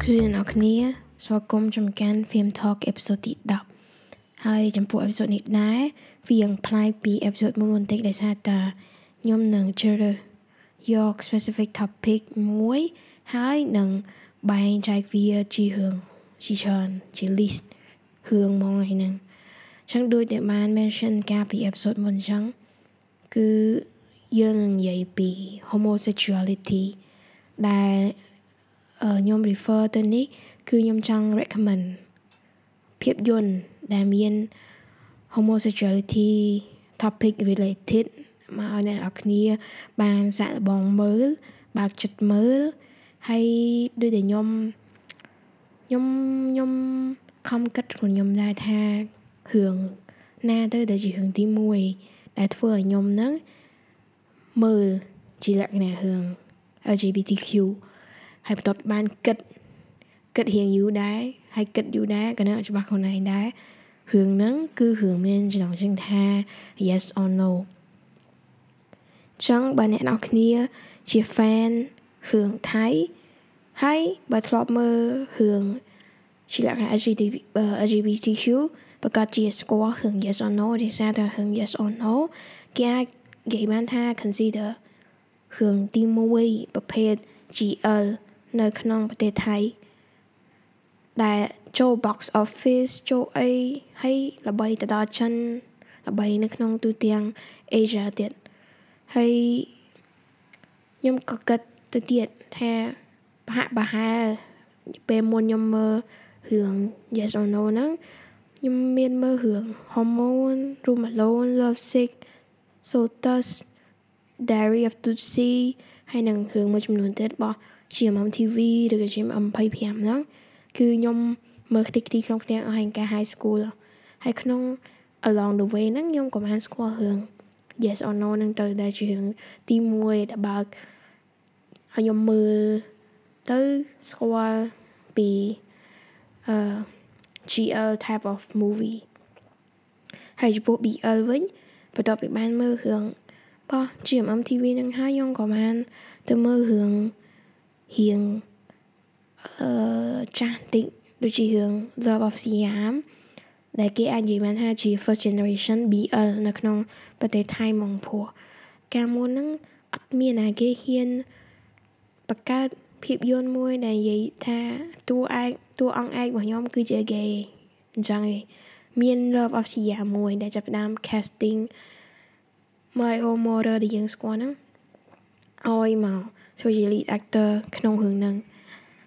សួស្តីអ្នកគ្នាស្វាគមន៍ចំកាន់ Film Talk episode ទី10ហើយចំពោះ episode នេះដែរវាយ៉ាងប្លែកពី episode មុនបន្តិចដោយសារតាខ្ញុំនឹងជ្រើសរើសយក specific topic មួយហើយនឹងបែងចែកវាជារឿងជាច្រើនជា list រឿងហ្មងហើយហ្នឹងចឹងដូចដែលបាន mention កាលពី episode មុនចឹងគឺយើងនឹងនិយាយពី homosexuality ដែល ខ្ញុំ refer ទៅនេះ គឺខ្ញុំចង់ recommend ភាពយន្តដែលមាន homosexuality topic related មកឲ្យអ្នកនរគ្នា បានសាកល្បងមើលបើកចិត្តមើលហើយដូចដែលខ្ញុំខ្ញុំខ្ញុំខំគិតខ្លួនខ្ញុំដែរថារឿងណាទៅដែលជារឿងទី1ដែលធ្វើឲ្យខ្ញុំហ្នឹងមើលជាលក្ខណៈរឿង LGBTQ ហើយបន្ទាប់បានគិតគិតរៀងយូរដែរហើយគិតយូរដែរក៏នៅច្បាស់ខ្លួនឯងដែររឿងហ្នឹងគឺរឿងមានចំណងជើងថា yes or no ចឹងបើអ្នកនរគ្នាជា fan រឿងថៃហើយបើធ្លាប់មើលរឿងជាលក្ខណៈ LGBTQ ប្រកាសជាស្គាល់រឿង yes or no ទេសារតែរឿង yes or no គេអាចនិយាយបានថា consider រឿងទី1ប្រភេទ GL នៅក្នុងប្រទេសថៃដែលចូល box office ចូលអីហើយល្បីទៅដល់ចិនល្បីនៅក្នុងទូទាំង Asia ទៀតហើយខ្ញុំក៏គិតទៅទៀតថាប្រហាក់ប្រហែលពេលមុនខ្ញុំមើលរឿង Yes or No ហ្នឹងខ្ញុំមានមើលរឿង Hormone, Room Alone, Love Sick, Sotus, Diary of Tutsi ហើយនឹងរឿងមួយចំនួនទៀតរបស់ GMM TV ឬក៏ GMM 25ហ្នឹងគឺខ្ញុំមើលខ្ទេចខ្ទីក្នុងផ្ទះអស់ហើយការ high school ហើយក្នុង along the way ហ្នឹងខ្ញុំក៏បានស្គាល់រឿង yes or no ហ្នឹងទៅដែលជារឿងទី1ដែលបើកឲ្យខ្ញុំមើលទៅស្គាល់ពីអឺ GL type of movie ហើយចំពោះ BL វិញបន្ទាប់ពីបានមើលរឿងបោះ GMM TV នឹងហើយខ្ញុំក៏បានទៅមើលរឿង រៀងអឺចាស់តិចដូចជារឿង Love of Siam ដែលគេអាចនិយាយបានថាជា first generation BL នៅក្នុងប្រទេសថៃហ្មងព្រោះកាលមុនហ្នឹងអត់មានណាគេហ៊ានបង្កើតភាពយន្តមួយដែលនិយាយថាតួឯកតួអង្គឯករបស់ខ្ញុំគឺជា gay អញ្ចឹងឯងមាន Love of Siam មួយដែលចាប់ផ្ដើម casting Mario Mora ដែលយើងស្គាល់ហ្នឹង ឲ្យមកធ្វើជា lead actor ក្នុងរឿងហ្នឹង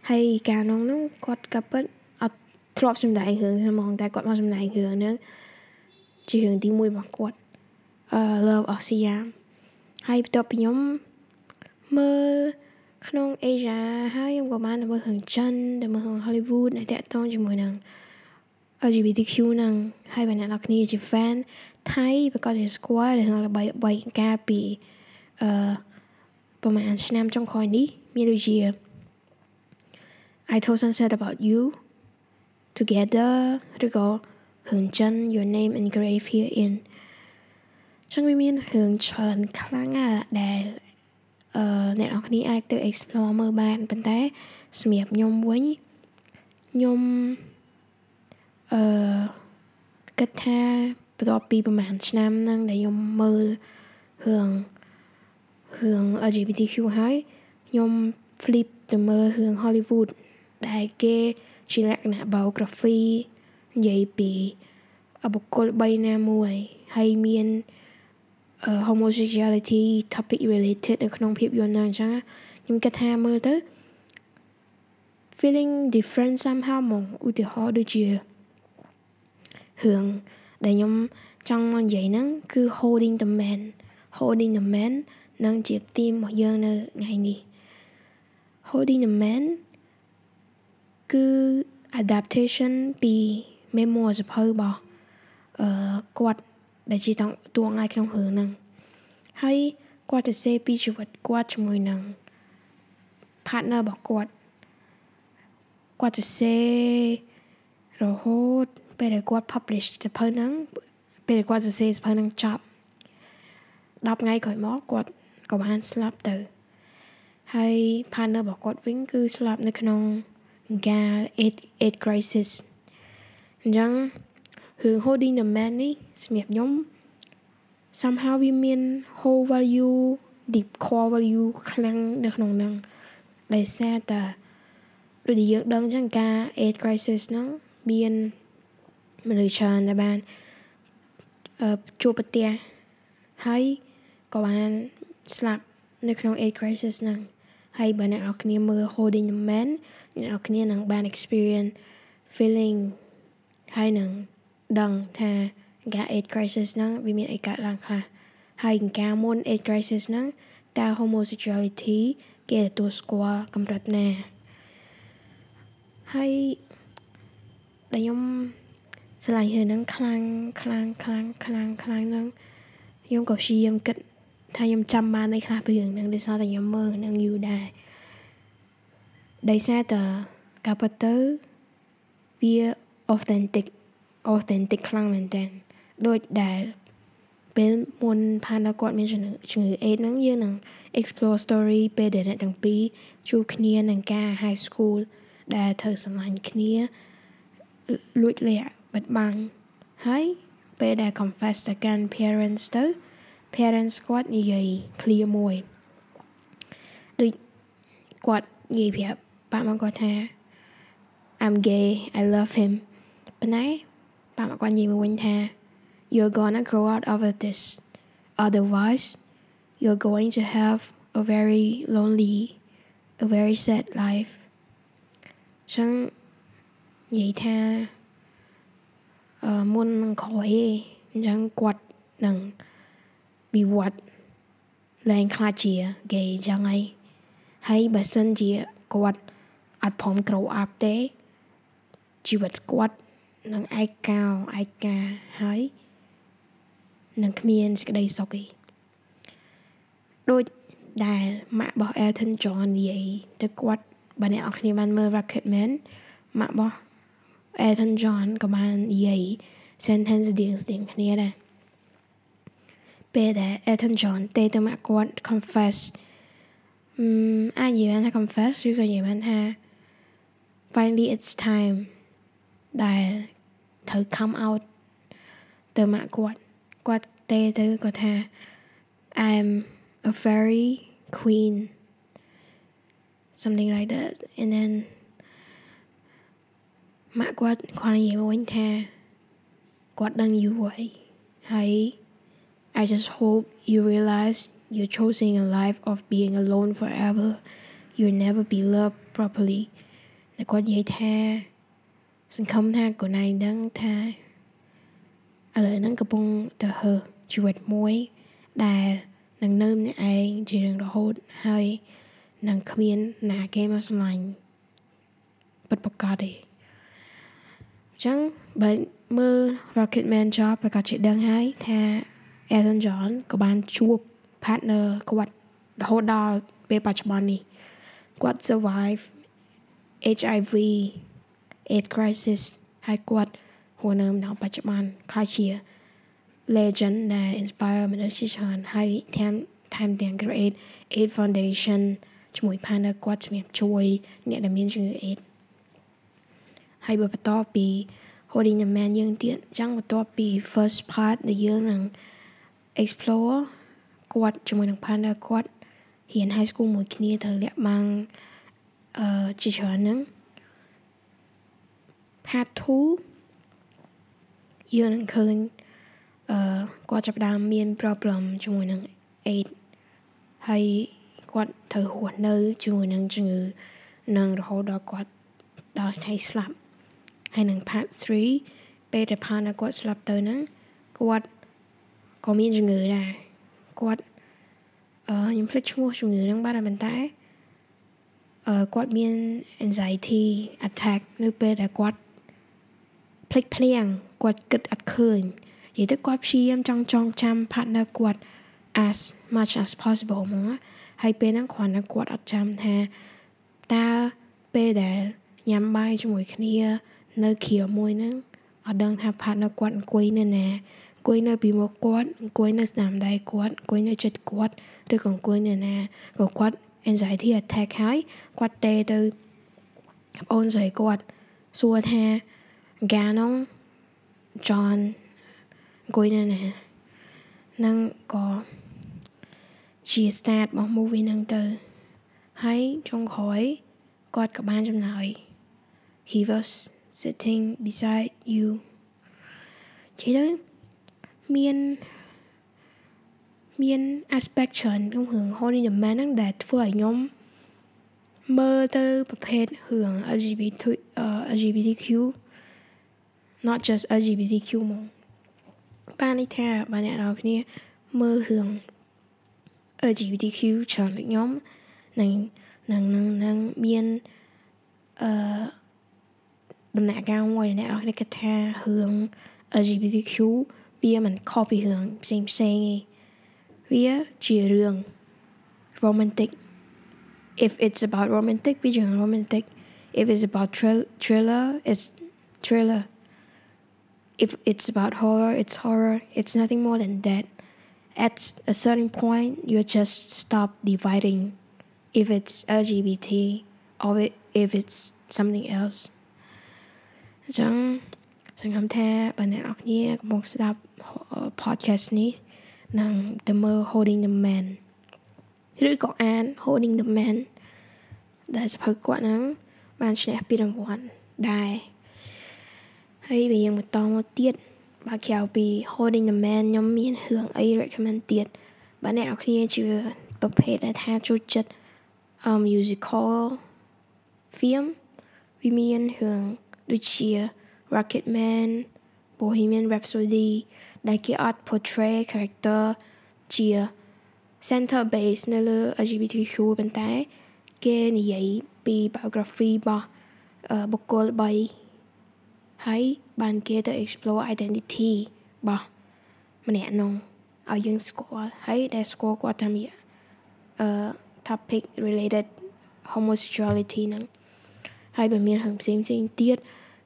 ហើយកាលនោះហ្នឹងគាត់ក៏ពិតអត់ធ្លាប់សម្ដែងរឿងហ្មងតែគាត់មកសម្ដែងរឿងហ្នឹងជារឿងទី1របស់គាត់អឺ Love of Siam ហើយបន្ទាប់ពីខ្ញុំមើលក្នុង Asia ហើយខ្ញុំក៏បានទៅមើលរឿងចិនទៅមើលរឿង Hollywood ដែលតាក់ទងជាមួយនឹង LGBTQ ហ្នឹងហើយបើអ្នកនរគ្នាជា fan ថៃប្រកាសជាស្គាល់រឿងល្បីល្បីកាលពីអឺ ប្រហែលឆ្នាំចុងក្រោយនេះមានដូចជា I told sunset about you together ឬក៏រឿងចិន your name engraved here in ចឹងវាមានរឿងច្រើនខ្លាំងណាស់ដែលអឺអ្នកនរគ្នាអាចទៅ explore មើលបានប៉ុន្តែសម្រាប់ខ្ញុំវិញខ្ញុំអឺគិតថាបន្ទាប់ពីប្រហែលឆ្នាំហ្នឹងដែលខ្ញុំមើលរឿង រឿង LGBTQ ហើយខ្ញុំ flip ទៅមើលរឿង Hollywood ដែលគេជាលក្ខណៈ biography និយាយពីបុគ្គល3ណាមួយហើយមាន homosexuality topic related នៅក្នុងភាពយន្តហ្នឹងអញ្ចឹងខ្ញុំគិតថាមើលទៅ feeling different somehow មកឧទាហរណ៍ដូចជារឿងដែលខ្ញុំចង់មកនិយាយហ្នឹងគឺ holding the man holding the man នឹងជា theme របស់យើងនៅថ្ងៃនេះ holding the man គឺ adaptation ពី memo សភៅរបស់អឺគាត់ដែលជាតួអង្គឯក្នុងរឿងហ្នឹងហើយគាត់ទៅសេពីជីវិតគាត់ជាមួយនឹង partner របស់គាត់គាត់ទៅសេរហូតពេលដែលគាត់ publish សភៅហ្នឹងពេលដែលគាត់សរសេរសភៅហ្នឹងចប់10ថ្ងៃក្រោយមកគាត់ ក៏បានស្លាប់ទៅហើយ partner របស់គាត់វិញគឺស្លាប់នៅក្នុងការ eight eight crisis អញ្ចឹងរឿង holding the man នេះសម្រាប់ខ្ញុំ somehow វាមាន whole value deep core value ខ្លាំងនៅក្នុងហ្នឹងដោយសារតែដូចយើងដឹងចឹងការ eight crisis ហ្នឹងមានមនុស្សច្រើនដែលបានជួបប្រទះហើយក៏បាន ស្លាប់នៅក្នុង eight crisis ហ្នឹងហើយបើអ្នកនរគ្នាមើល holding the man អ្នកនរគ្នានឹងបាន experience feeling ហើយនឹងដឹងថាការ AIDS crisis ហ្នឹងវាមានអីកើតឡើងខ្លះហើយការមុន AIDS crisis ហ្នឹងតើ homosexuality គេទទួលស្គាល់កម្រិតណាហើយដែលខ្ញុំស្រឡាញ់រឿងហ្នឹងខ្លាំងខ្លាំងខ្លាំងខ្លាំងខ្លាំងហ្នឹងខ្ញុំក៏ព្យាយាមគិត ថាខ្ញុំចាំបាននៃខ្លះពីរឿងហ្នឹងដោយសារតែខ្ញុំមើលនឹងយូរដែរដោយសារតែការពិតទៅវា authentic authentic ខ្លាំងមែនតើដូចដែលពេលមុនផានគាត់មានជំងឺជំងឺ AIDS ហ្នឹងយើងនឹង explore story ពេលដែលអ្នកទាំងពីរជួបគ្នានឹងការ high school ដែលធ្វើស្រឡាញ់គ្នាលួចលាក់បិទបាំងហើយពេលដែល confess ទៅកាន់ parents ទៅ parents គាត់និយាយ clear មួយដូចគាត់និយាយប្រាប់ប៉ាមកគាត់ថា I'm gay I love him ប៉ុន្តែប៉ាមកគាត់និយាយមកវិញថា you're gonna grow out of this otherwise you're going to have a very lonely a very sad life ចឹងនិយាយថាអឺមុននឹងក្រោយឯងអញ្ចឹងគាត់នឹង វិវត្តឡើងខ្លាចជា gay អញ្ចឹងហើយហើយបើសិនជាគាត់អត់ព្រម grow up ទេជីវិតគាត់នឹងឯកោឯកាហើយនឹងគ្មានសេចក្តីសុខទេដូចដែលម៉ាក់របស់ Elton John និយាយទៅគាត់បើអ្នកនរគ្នាបានមើល Rocketman ម៉ាក់របស់ Elton John ក៏បាននិយាយ sentence ស្តៀងស្តៀងគ្នាដែរ ពេលដែល Elton John ទេទៅម៉ាក់គាត់ confess អឺអាចនិយាយបានថា confess ឬក៏និយាយបានថា finally it's time ដែលត្រូវ come out ទៅម៉ាក់គាត់គាត់ទេទៅគាត់ថា I'm a fairy queen something like that and then ម៉ាក់គាត់គាត់និយាយមកវិញថាគាត់ដឹងយូរហើយហើយ I just hope you realize you're choosing a life of being alone forever you'll never be loved properly តែគាត់និយាយថាសង្ឃឹមថាកូនឯងដឹងថាឥឡូវហ្នឹងកំពុងទៅហើជីវិតមួយដែលនឹងនៅម្នាក់ឯងជារៀងរហូតហើយនឹងគ្មានណាគេមកស្រឡាញ់ពិតប្រាកដទេអញ្ចឹងបើមើល Rocket Man Job ប្រកាសជាដឹងហើយថា Elton John ក៏បានជួប partner គាត់រហូតដល់ពេលបច្ចុប្បន្ននេះគាត់ survive HIV AIDS crisis ហើយគាត់ហួរនៅដល់បច្ចុប្បន្នខ្ល้ายជា legend ដែល inspire មនុស្សជាច្រើនហើយថែមថែមទាំង create AIDS foundation ជាមួយ partner គាត់ជំរាបជួយ អ្នកដែលមានជំងឺ AIDS ហើយបើបន្តពី holding the man យើងទៀតអញ្ចឹងបន្ទាប់ពី first part ដែលយើងនឹង explore គាត់ជាមួយនឹង partner គាត់រៀន high school មួយគ្នាទៅលាក់បាំងអឺជាច្រើនហ្នឹង part 2យើងនឹងឃើញអឺគាត់ចាប់ផ្ដើមមាន problem ជាមួយនឹង AIDS ហើយគាត់ត្រូវរស់នៅជាមួយនឹងជំងឺនឹងរហូតដល់គាត់ដល់ថ្ងៃស្លាប់ហើយនឹង part 3ពេលដែល partner គាត់ស្លាប់ទៅហ្នឹងគាត់ ក៏មានជំងឺដែរគាត់អឺខ្ញុំភ្លេចឈ្មោះជំងឺហ្នឹងបាទប៉ុន្តែអឺគាត់មាន anxiety attack នៅពេលដែលគាត់ភ្លេចភ្លាំងគាត់គិតអត់ឃើញនិយាយទៅគាត់ព្យាយាមចង់ចងចាំ partner គាត់ as much as possible មកហើយពេលហ្នឹងគ្រាន់តែគាត់អត់ចាំថាតើពេលដែលញ៉ាំបាយជាមួយគ្នា នៅគ្រាមួយហ្នឹងអត់ដឹងថា partner គាត់អង្គុយនៅណា អង្គុយនៅពីមុខគាត់អង្គុយនៅស្នាមដៃគាត់អង្គុយនៅចិត្តគាត់ឬក៏អង្គុយនៅណាក៏គាត់ anxiety attack ហើយគាត់ទេទៅប្អូនស្រីគាត់សួរថាកានោះ John អង្គុយនៅណានឹងក៏ជា start របស់ movie ហ្នឹងទៅហើយចុងក្រោយគាត់ក៏បានចំណាយ he was sitting beside you និយាយទៅ មានមាន aspect ច្រើនក្នុងរឿង Holding the Man ហ្នឹងដែលធ្វើឲ្យខ្ញុំមើលទៅប្រភេទរឿង LGBT uh, LGBTQ not just LGBTQ មកបានន័យថាបើអ្នកនរគ្នាមើលរឿង LGBTQ ច្រើនដូចខ្ញុំនឹងនឹងនឹងនឹងមានអឺដំណាក់កាលមួយអ្នកនរគ្នាគិតថារឿង LGBTQ វាមិនខុសពីរឿងផ្សេងផ្សេងទេវាជារឿង romantic if it's about romantic វាជា romantic if it's about thriller it's thriller if it's about horror it's horror it's nothing more than that at a certain point you just stop dividing if it's LGBT or if it's something else អញ្ចឹងសង្ឃឹមថាបើអ្នកនរគ្នាកំពុងស្ដាប់ podcast នេះនឹងទៅមើល Holding the Man ឬក៏អាន Holding the Man ដែលសភៅគាត់ហ្នឹងបានឈ្នះពានរង្វាន់ដែរហើយបើយើងបន្តមកទៀតបើក្រៅពី Holding the Man ខ្ញុំមានរឿងអី recommend ទៀតបើអ្នកនរគ្នាជាប្រភេទដែលថាចូលចិត្ត musical film វាមានរឿងដូចជា Rocketman Bohemian Rhapsody ដែលគេអត់ portray character ជា center base នៅលើ LGBTQ ប៉ុន្តែ គេនិយាយពី biography របស់បុគ្គល3ហើយបានគេទៅ explore identity របស់ម្នាក់នោះឲ្យយើងស្គាល់ហើយដែលស្គាល់គាត់តាមរយៈអឺ topic related homosexuality ហ្នឹងហើយបើមានរឿងផ្សេងផ្សេងទៀត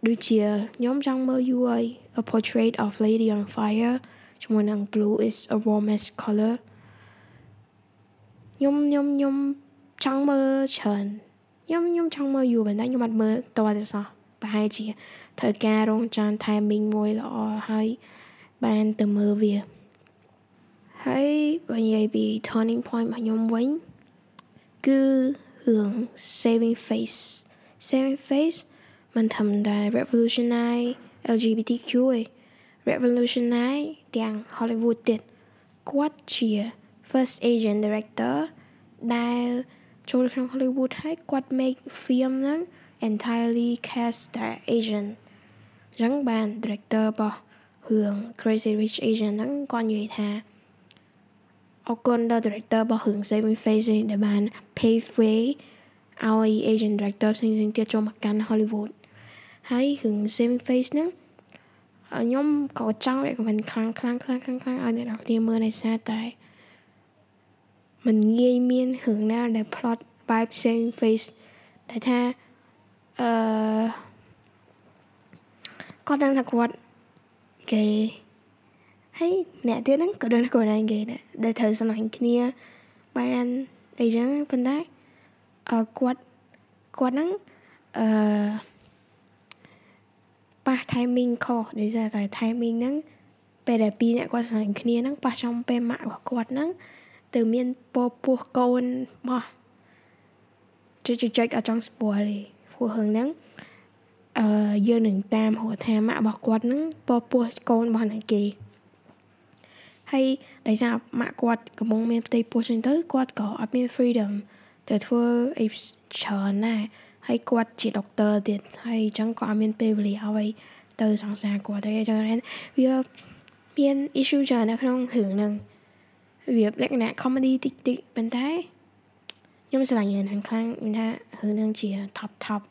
ដូចជាខ្ញុំចង់មើលយូរហើយ A Portrait of Lady on Fire ជាមួយនឹង Blue is a warmest color ខ្ញុំខ្ញុំខ្ញុំចង់មើលច្រើនខ្ញុំខ្ញុំចង់មើលយូរប៉ុន្តែខ្ញុំអត់មើលតតែសោះប្រហែលជាត្រូវការរងចាំ timing មួយល្អហើយបានទៅមើលវាហើយបើនិយាយពី turning point របស់ខ្ញុំវិញគឺរឿង saving face saving face មិនធម្មតា revolutionize LGBTQ ឯ revolutionize ទាំង Hollywood ទៀតគាត់ជា first Asian director ដែលចូលក្នុង Hollywood ហើយគាត់ make film ហ្នឹង entirely cast តែ Asian អញ្ចឹងបាន director របស់រឿង Crazy Rich Asian ហ្នឹងគាត់និយាយថាអរគុណដល់ director របស់រឿង Saving Face ដែលបាន pave way ឲ្យ Asian director ផ្សេងៗទៀតចូលមកកាន់ Hollywood ហើយរឿង saving face ហ្នឹងខ្ញុំក៏ចង់ recommend ខ្លាំងខ្លាំងខ្លាំងខ្លាំងខ្លាំងឲ្យអ្នកនរគ្នាមើលដោយសារតែมันងាយមានរឿងណាដែល plot vibe saving face ដែលថាអឺគាត់ដឹងថាគាត់គេហើយអ្នកទៀតហ្នឹងក៏ដឹងថាគាត់ឯងគេដែរដែលត្រូវស្នាញ់គ្នាបានអីចឹងប៉ុន្តែអឺគាត់គាត់ហ្នឹងអឺ ប៉ះ timing ខុសដោយសារតែ timing ហ្នឹងពេលដែលពីរអ្នកគាត់ស្រឡាញ់គ្នាហ្នឹងប៉ះចំពេលម៉ាក់របស់គាត់ហ្នឹងទៅមានពពោះកូនមកចុចចុចអត់ចង់ spoil ទេព្រោះរឿងហ្នឹងអឺយើងនឹងតាមហៅថាម៉ាក់របស់គាត់ហ្នឹងពពោះកូនរបស់អ្នកគេហើយដោយសារម៉ាក់គាត់កំពុងមានផ្ទៃពោះចឹងទៅគាត់ក៏អត់មាន freedom ទៅធ្វើអីច្រើនណាស់ ហើយគាត់ជាដុកទ័រទៀតហើយអញ្ចឹងក៏អត់មានពេលវេលាឲ្យទៅសង្សារគាត់ទេអញ្ចឹងវាមាន issue ច្រើននៅក្នុងរឿងហ្នឹងវាលក្ខណៈ comedy តិចតិចប៉ុន្តែខ្ញុំស្រឡាញ់ហ្នឹងខ្លាំងថារឿងហ្នឹងជា top top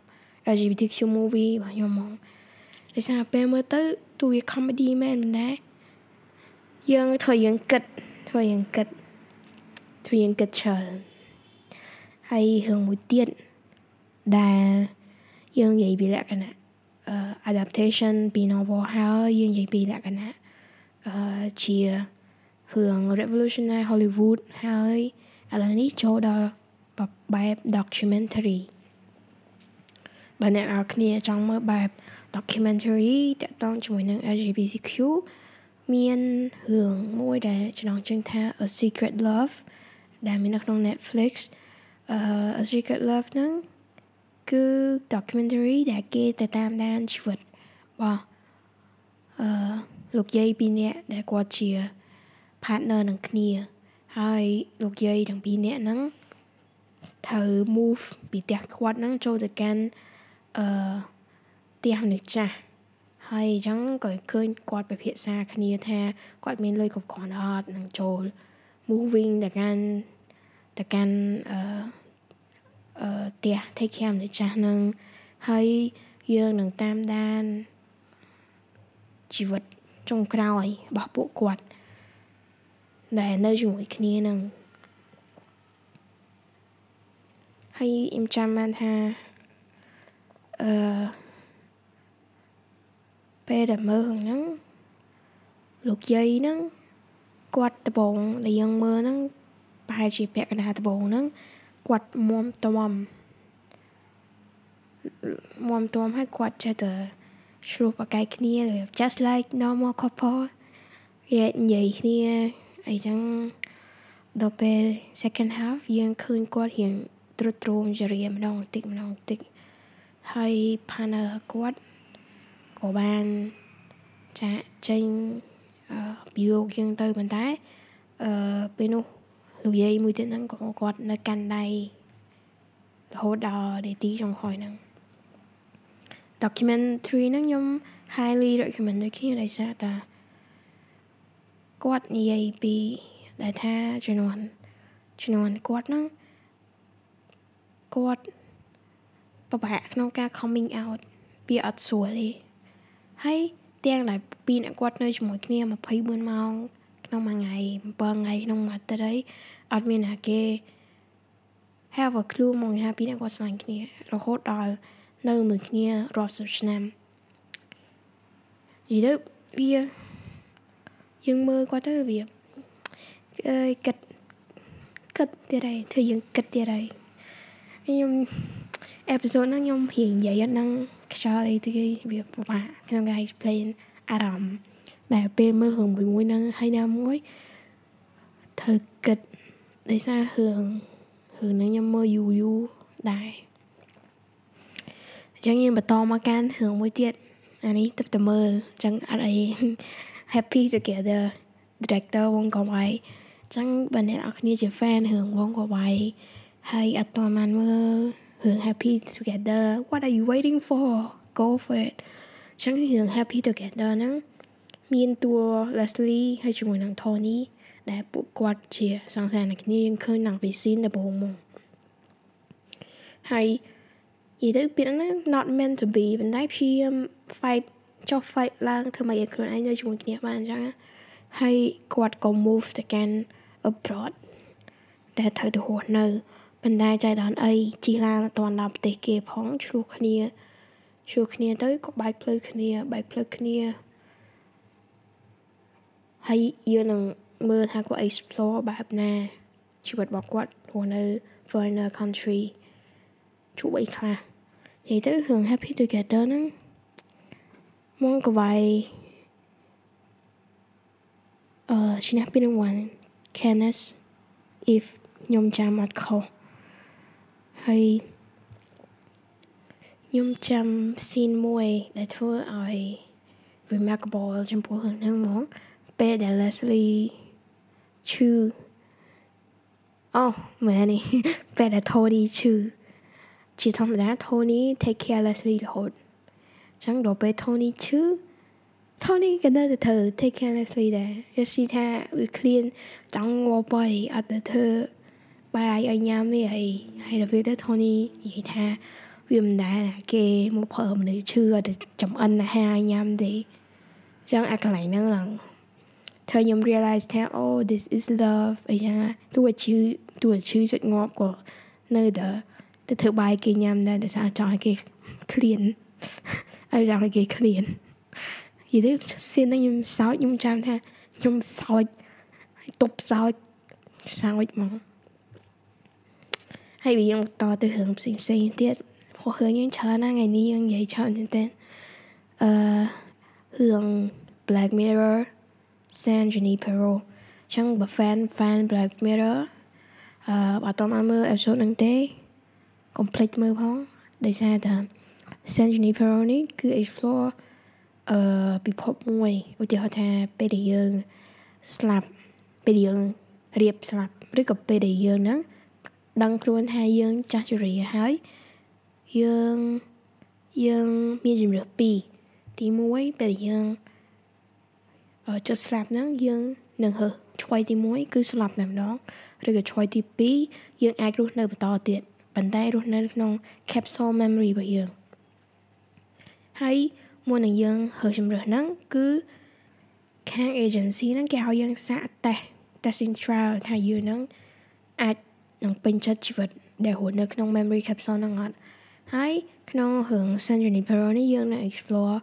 LGBTQ movie របស់ខ្ញុំហ្មងដោយសារពេលមើលទៅទោះវា comedy មែនប៉ុន្តែយើងធ្វើយើងគិតធ្វើយើងគិតធ្វើយើងគិតច្រើនហើយរឿងមួយទៀត ដែលយើងនិយាយពីលក្ខណៈ adaptation ពី novel ហើយយើងនិយាយពីលក្ខណៈអឺជារឿង revolutionary Hollywood ហើយឥឡូវនេះចូលដល់បែប documentary បើអ្នកនរគ្នាចង់មើលបែប documentary តាក់ទងជាមួយនឹង LGBTQ មានរឿងមួយដែលចំណងជើងថា A Secret Love ដែលមាននៅក្នុង Netflix អឺ A Secret Love ហ្នឹង គឺ documentary ដែលគេទៅតាមដានជីវិតរបស់អឺលោកយាយពីរនាក់ដែលគាត់ជា partner នឹងគ្នា ហើយលោកយាយទាំងពីរនាក់ហ្នឹងត្រូវ move ពីផ្ទះគាត់ហ្នឹងចូលទៅកាន់អឺផ្ទះមនុស្សចាស់ហើយអញ្ចឹងក៏ឃើញគាត់ពិភាក្សាគ្នាថាគាត់មានលុយគ្រប់គ្រាន់អត់នឹងចូល moving ទៅកាន់ទៅកាន់អឺអឺ ផ្ទះ take care មនុស្សចាស់ហ្នឹង ហើយយើងនឹងតាមដានជីវិតចុងក្រោយរបស់ពួកគាត់ ដែលនៅជាមួយគ្នានឹងហើយខ្ញុំចាំបានថាអឺពេលដែលមើលហ្នឹងលោកយាយហ្នឹងគាត់ដបងដែលយើងមើលហ្នឹងប្រហែលជាពាក់កណ្ដាលដបងហ្នឹង គាត់មុំតំមុំតំឲ្យគាត់ចេះតែឆ្លោះប្រកែកគ្នា just like normal couple គេនិយាយគ្នាអីចឹងដល់ពេល second half យើងឃើញគាត់រៀងទ្រុឌទ្រោមចរិយាម្ដងបន្តិចម្ដងបន្តិចហើយ partner គាត់ក៏បានចាក់ចេញពីលោកយើងទៅប៉ុន្តែអឺពេលនោះ លោកយាយមួយទៀតហ្នឹងក៏គាត់នៅកាន់ដៃរហូតដល់នាទីចុងក្រោយហ្នឹង documentary ហ្នឹងខ្ញុំ highly recommend ដូចគ្នាដោយសារតាគាត់និយាយពីដែលថាជំនាន់ជំនាន់គាត់ហ្នឹងគាត់ពិបាកក្នុងការ coming out ពីអត់ស្រួលទេហើយទាំងដែលពីរអ្នកគាត់នៅជាមួយគ្នា24ម៉ោងក្នុងមួយថ្ងៃ7ថ្ងៃក្នុងមួយអាទិត្យអី អត់មានណាគេ have a clue មកថាពីរអ្នកគាត់ស្លាញ់គ្នារហូតដល់នៅមួយគ្នារាប់សិបឆ្នាំនិយាយទៅវាយើងមើលគាត់ទៅវាអើយគិតគិតទៀតហើយធ្វើយើងគិតទៀតហើយខ្ញុំអេពីសូតហ្នឹងខ្ញុំរៀងនិយាយអត់ហ្នឹងខ្យល់អីទៅវាពិបាកក្នុងការ explain អារម្មណ៍ដែលពេលមើលរឿងមួយមួយហ្នឹងហើយណាមួយធ្វើ គិតដោយសាររឿងរឿងហ្នឹងខ្ញុំមើលយូរយូរដែរអញ្ចឹងយើងបន្តមកកាន់រឿងមួយទៀតអានេះទឹកតែមើលអញ្ចឹងអត់អី happy together director វងកវ៉ៃអញ្ចឹងបើអ្នកនរគ្នាជា fan រឿងវងកវ៉ៃហើយអត់ទាន់បានមើលរឿង happy together what are you waiting for go for it អញ្ចឹងរឿង happy together ហ្នឹងមានតួ Leslie ហើយជាមួយនឹង Tony ដែលពួកគាត់ជាសង្សារនឹងគ្នាយើងឃើញនៅពី scene ដំបូងមកហើយនិយាយទៅពាក្យហ្នឹង not meant to be ប៉ុន្តែព្យាយាម fight ចុះ fight ឡើងធ្វើម៉េចឲ្យខ្លួនឯងនៅជាមួយគ្នាបានអញ្ចឹងហើយគាត់ក៏ move ទៅកាន់ abroad ដែលត្រូវទៅរស់នៅប៉ុន្តែចៃដន្យអីជីឡានអត់ទាន់ដល់ប្រទេសគេផងឆ្លោះគ្នាឆ្លោះគ្នាទៅក៏បែកផ្លូវគ្នាបែកផ្លូវគ្នាហើយយើងនឹង មើលថាគាត់ explore បែបណាជីវិតរបស់គាត់រស់នៅ foreigner country ជួបអីខ្លះនិយាយទៅរឿង happy together ហ្នឹងមកកវៃអឺឈ្នះពីរង្វាន់ Cannes if ខ្ញុំចាំអត់ខុសហើយខ្ញុំចាំ scene មួយដែលធ្វើឲ្យ remarkable ចំពោះរឿងហ្នឹងហ្មងពេលដែល Leslie ឈឺអូមែននេះពេលដែល Tony ឈឺជាធម្មតា Tony take care Leslie រហូតចឹងដល់ពេល Tony ឈឺ Tony ក៏នៅតែធ្វើ take care Leslie ដែរ Leslie ថាវា clean ចង់ងប់ហើយអត់ទៅធ្វើបាយឲ្យញ៉ាំទេហើយហើយដល់ពេលទៅ Tony និយាយថាវាមិនដែរគេមកប្រើមនុស្សឈឺអត់ទៅចំអិនអាហារញ៉ាំទេចឹងអាកន្លែងហ្នឹងឡើង ធ្វើខ្ញុំ realize ថា oh this is love អីចឹងទោះឈឺទោះឈឺចុចងាប់ក៏នៅតែទៅធ្វើបាយគេញ៉ាំដែរដោយសារចង់ឲ្យគេ clean ឲ្យចង់ឲ្យគេ clean និយាយទៅសៀនខ្ញុំសោចខ្ញុំចាំថាខ្ញុំសោចទប់សោចសោចហ្មងហើយវាយើងបន្តទៅរឿងផ្សេងផ្សេងទៀតព្រោះរឿងយើងច្រើនណាស់ថ្ងៃនេះយើងនិយាយច្រើនមែនទែនអឺរឿង Black Mirror San Junipero ចឹងបើ fan fan Black Mirror អឺបើតមកមើល episode ហ្នឹងទេ complete មើលផងដោយសារតែ San Junipero នេះគឺ explore អឺពិភពមួយឧទាហរណ៍ថាពេលដែលយើងស្លាប់ពេលដែលយើងរៀបស្លាប់ឬក៏ពេលដែលយើងហ្នឹងដឹងខ្លួនថាយើងចាស់ជរាហើយយើងយើងមានជំរឿពីរទី1ពេលយើង ចុះស្លាប់ហ្នឹងយើងនឹងហើឆ្វ័យទី1គឺស្លាប់តែម្ដងឬក៏ឆ្វ័យទី2យើងអាចរស់នៅបន្តទៀតប៉ុន្តែរស់នៅក្នុង capsule memory របស់យើងហើយមុននឹងយើងហើជំរឿហ្នឹងគឺខាង agency ហ្នឹងគេឲ្យយើងសាកតេស្ត testing trial ថាយើងហ្នឹងអាចនឹងពេញចិត្តជីវិតដែលរស់នៅក្នុង memory capsule ហ្នឹងអត់ហើយក្នុងរឿង San Junipero នេះយើងនឹង explore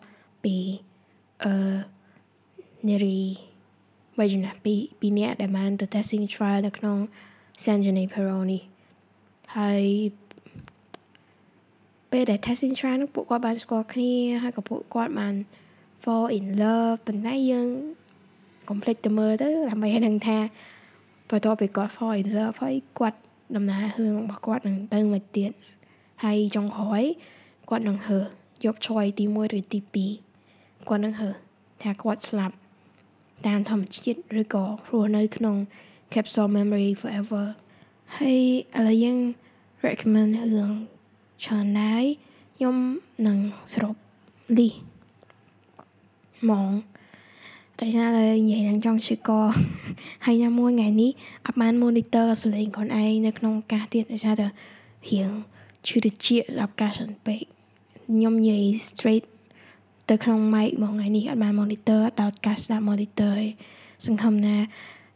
ពីអឺ នារីបីចំណាស់ពីពីអ្នកដែលបានទៅ testing trial នៅក្នុង San Junipero នេះហើយពេលដែល testing trial នោះពួកគាត់បានស្គាល់គ្នាហើយក៏ពួកគាត់បាន fall in love ប៉ុន្តែយើង complete ទៅមើលទៅដើម្បីឲ្យដឹងថាបន្ទាប់ពីគាត់ fall in love ហើយគាត់ដំណើររឿងរបស់គាត់នឹងទៅមកទៀតហើយចុងក្រោយគាត់នឹងហើយក choice ទី1ឬទី2គាត់នឹងហើថាគាត់ស្លាប់ តាមធម្មជាតិឬក៏រស់នៅក្នុង capsule memory forever ហើយឥឡូវយើង recommend រឿងច្រើនដែរខ្ញុំនឹងសរុប list ហ្មងតែស្នាតែនិយាយនឹងចង់ឈឺកហើយណាមួយថ្ងៃនេះអត់បាន monitor សលេងខ្លួនឯងនៅក្នុងកាសទៀតតែស្នាតែរៀងឈឺតិចសម្រាប់ការសិនពេកខ្ញុំនិយាយ straight ទៅក្នុង mic មកថ្ងៃនេះអត់បាន monitor ដោតកាសស្ដាប់ monitor ឯងសង្ឃឹមថា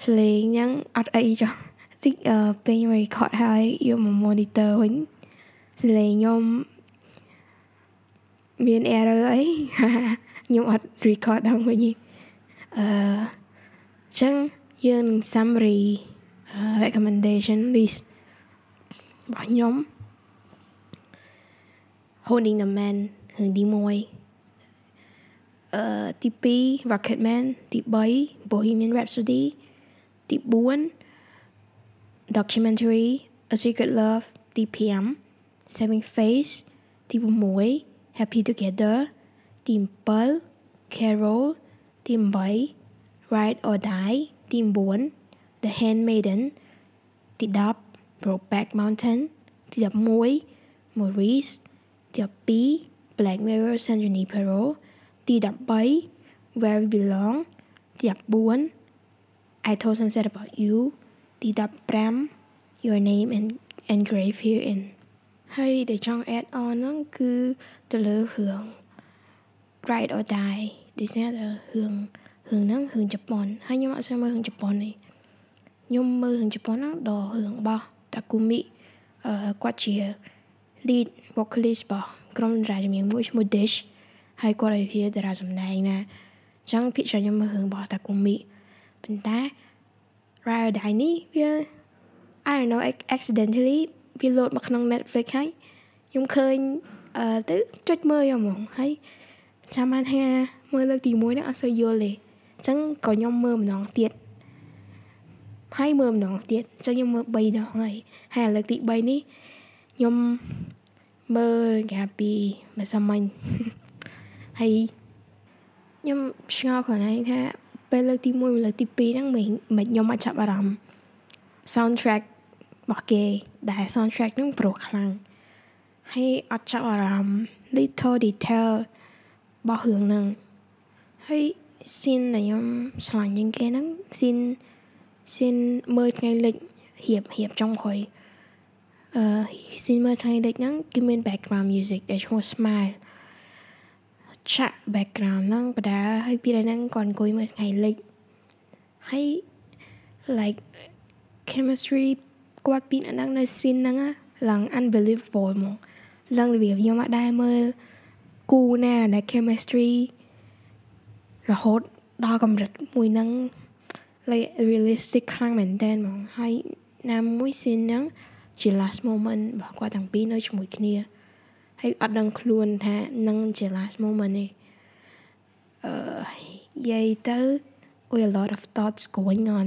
សលេងហ្នឹងអត់អីចុះតិចពេលខ្ញុំ record ហើយយកមក monitor វិញសលេងខ្ញុំមាន error អីខ្ញុំអត់ record ដល់វិញអឺចឹងយើងនឹង summary recommendation list របស់ខ្ញុំ Holding the Man រឿងទី1 អឺទី2 Rocketman ទី3 Bohemian Rhapsody ទី4 documentary A Secret Love ទី5 Saving Face ទី6 Happy Together ទី7 Carol ទី8 Ride or Die ទី9 The Handmaiden ទី10 Brokeback Mountain ទី11 Maurice ទី12 Black Mirror San Junipero ទី13 Where We Belong ទី14 I Told Sunset About You ទី15 Your Name and Engraved Herein ហើយដែលចង់ add on ហ្នឹងគឺទៅលើរឿង Ride or Die ដូចស្នារឿងរឿងហ្នឹងរឿងជប៉ុនហើយខ្ញុំអត់ស្គាល់មើលរឿងជប៉ុនទេខ្ញុំមើលរឿងជប៉ុនហ្នឹងដល់រឿងរបស់តាគូមីអឺគាត់ជា lead vocalist របស់ក្រុមតារាចម្រៀងមួយឈ្មោះ Dish ហើយគាត់ឲ្យជាតារាសម្ដែងណាអញ្ចឹងភាគច្រើនខ្ញុំមើលរឿងរបស់តាគូមីប៉ុន្តែ Ride or Die នេះវា I don't know accidentally វាលោតមកក្នុង Netflix ហើយខ្ញុំឃើញអឺទៅចុចមើលយកហ្មងហើយចាំបានថាមើលលើកទី1ហ្នឹងអត់សូវយល់ទេអញ្ចឹងក៏ខ្ញុំមើលម្ដងទៀតហើយមើលម្ដងទៀតអញ្ចឹងខ្ញុំមើល3ដងហើយហើយលើកទី3នេះខ្ញុំមើលកាលពីមួយសម័យ ហើយខ្ញុំឆ្ងល់ខ្លួនឯងថាពេលលើកទី1លើកទី2ហ្នឹងមិនមិនខ្ញុំអត់ចាប់អារម្មណ៍ soundtrack របស់គេដែល soundtrack ហ្នឹងប្រុសខ្លាំងហើយអត់ចាប់អារម្មណ៍ little detail របស់រឿងហ្នឹងហើយ scene ដែលខ្ញុំឆ្លាញ់ជាងគេហ្នឹង scene scene មើលថ្ងៃលិចរៀបរៀបចុងក្រោយអឺ scene មើលថ្ងៃលិចហ្នឹងគឺមាន background music ដែលឈ្មោះ smile ឆាក់ background ហ្នឹងបដាហើយពីហ្នឹងគាត់អង្គុយមើលថ្ងៃលិចហើយ like chemistry គាត់ពីអ្នកហ្នឹងនៅ scene ហ្នឹងឡើង unbelievable ហ្មងឡើងរបៀបខ្ញុំអត់ដែរមើលគូណាដែល chemistry រហូតដល់កម្រិតមួយហ្នឹង like realistic ខ្លាំងមែនតើហ្មងហើយណាមួយ scene ហ្នឹងជា last moment របស់គាត់ទាំងពីរនៅជាមួយគ្នា ហើយអត់ដឹងខ្លួនថានឹងជា last moment ទេអឺនិយាយទៅ with a lot of thoughts going on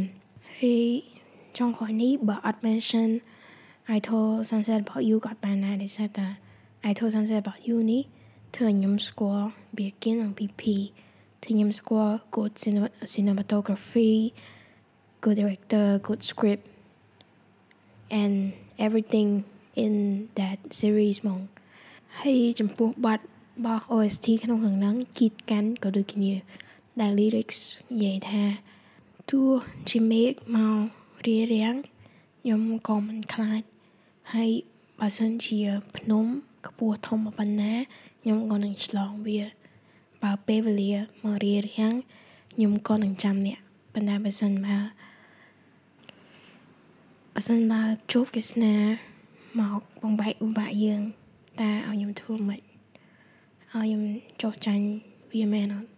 ហើយចុងក្រោយនេះបើអត់ mention I told sunset about you ក៏បានដែរដោយសារតែ I told sunset about you នេះធ្វើឲ្យខ្ញុំស្គាល់ begin និង PP ធ្វើខ្ញុំស្គាល់ good cinematography good director good script and everything in that series ហ្មង ហើយចំពោះបទរបស់ OST ក្នុងរឿងហ្នឹងគីតកាន់ក៏ដូចគ្នា ដែល lyrics និយាយថាទោះជាមេឃមករារាំងខ្ញុំក៏មិនខ្លាចហើយបើសិនជាភ្នំខ្ពស់ធំប៉ុណ្ណាខ្ញុំក៏នឹងឆ្លងវា បើពេលវេលាមករារាំងខ្ញុំក៏នឹងចាំអ្នកប៉ុន្តែបើសិនបើបើសិនបើជួបគេស្នាមកបងបែកឧបាក់យើង តើឲ្យខ្ញុំធ្វើម៉េចឲ្យខ្ញុំចោះចាញ់វាមែនអត់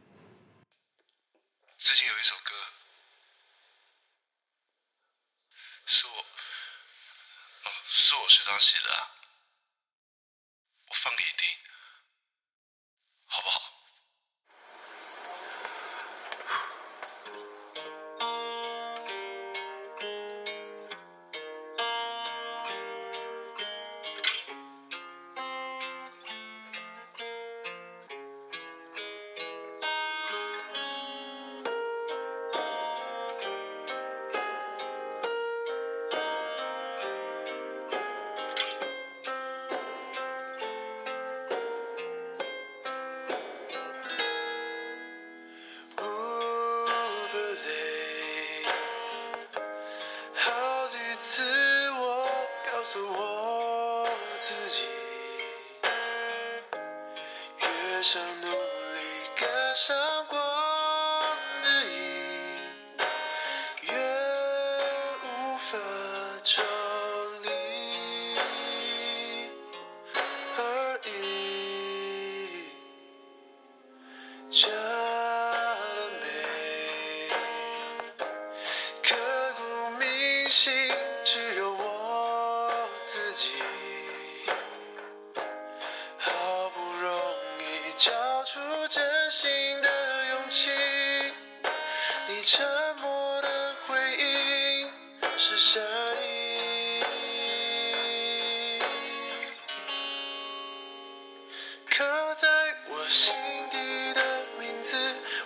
刻在我心底的名字，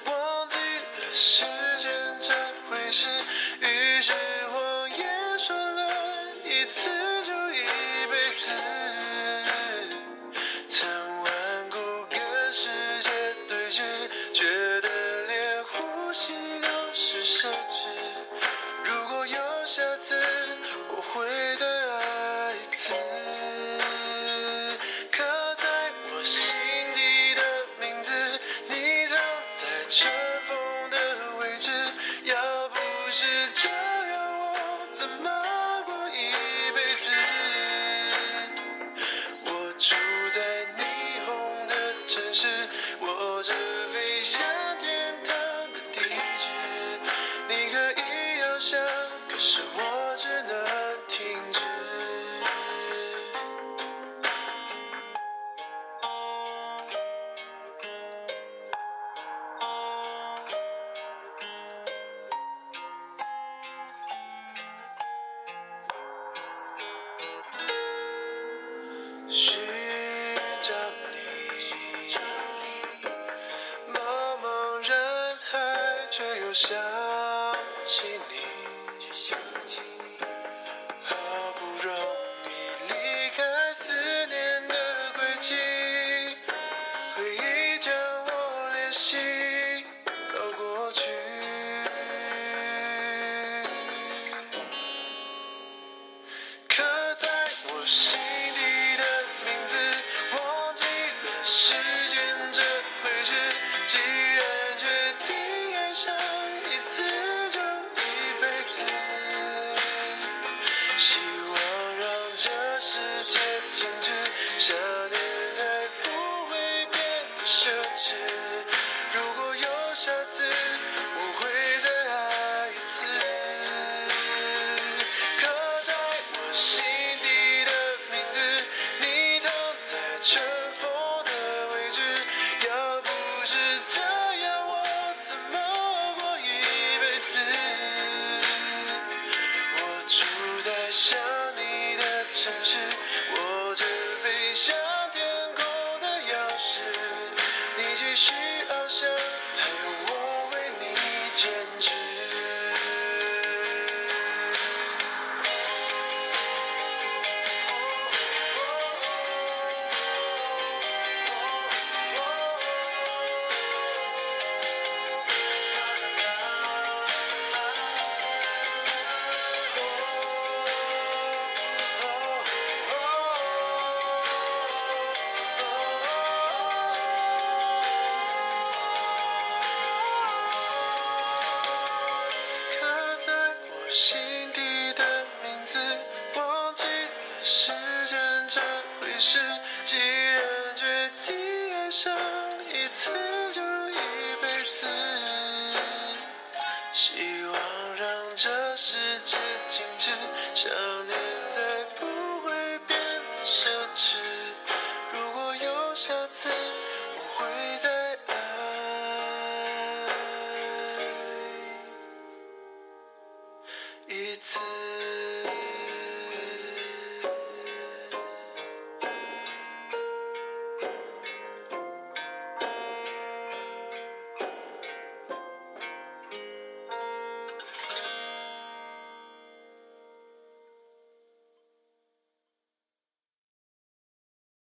忘记了时间这回事，于是奢侈。she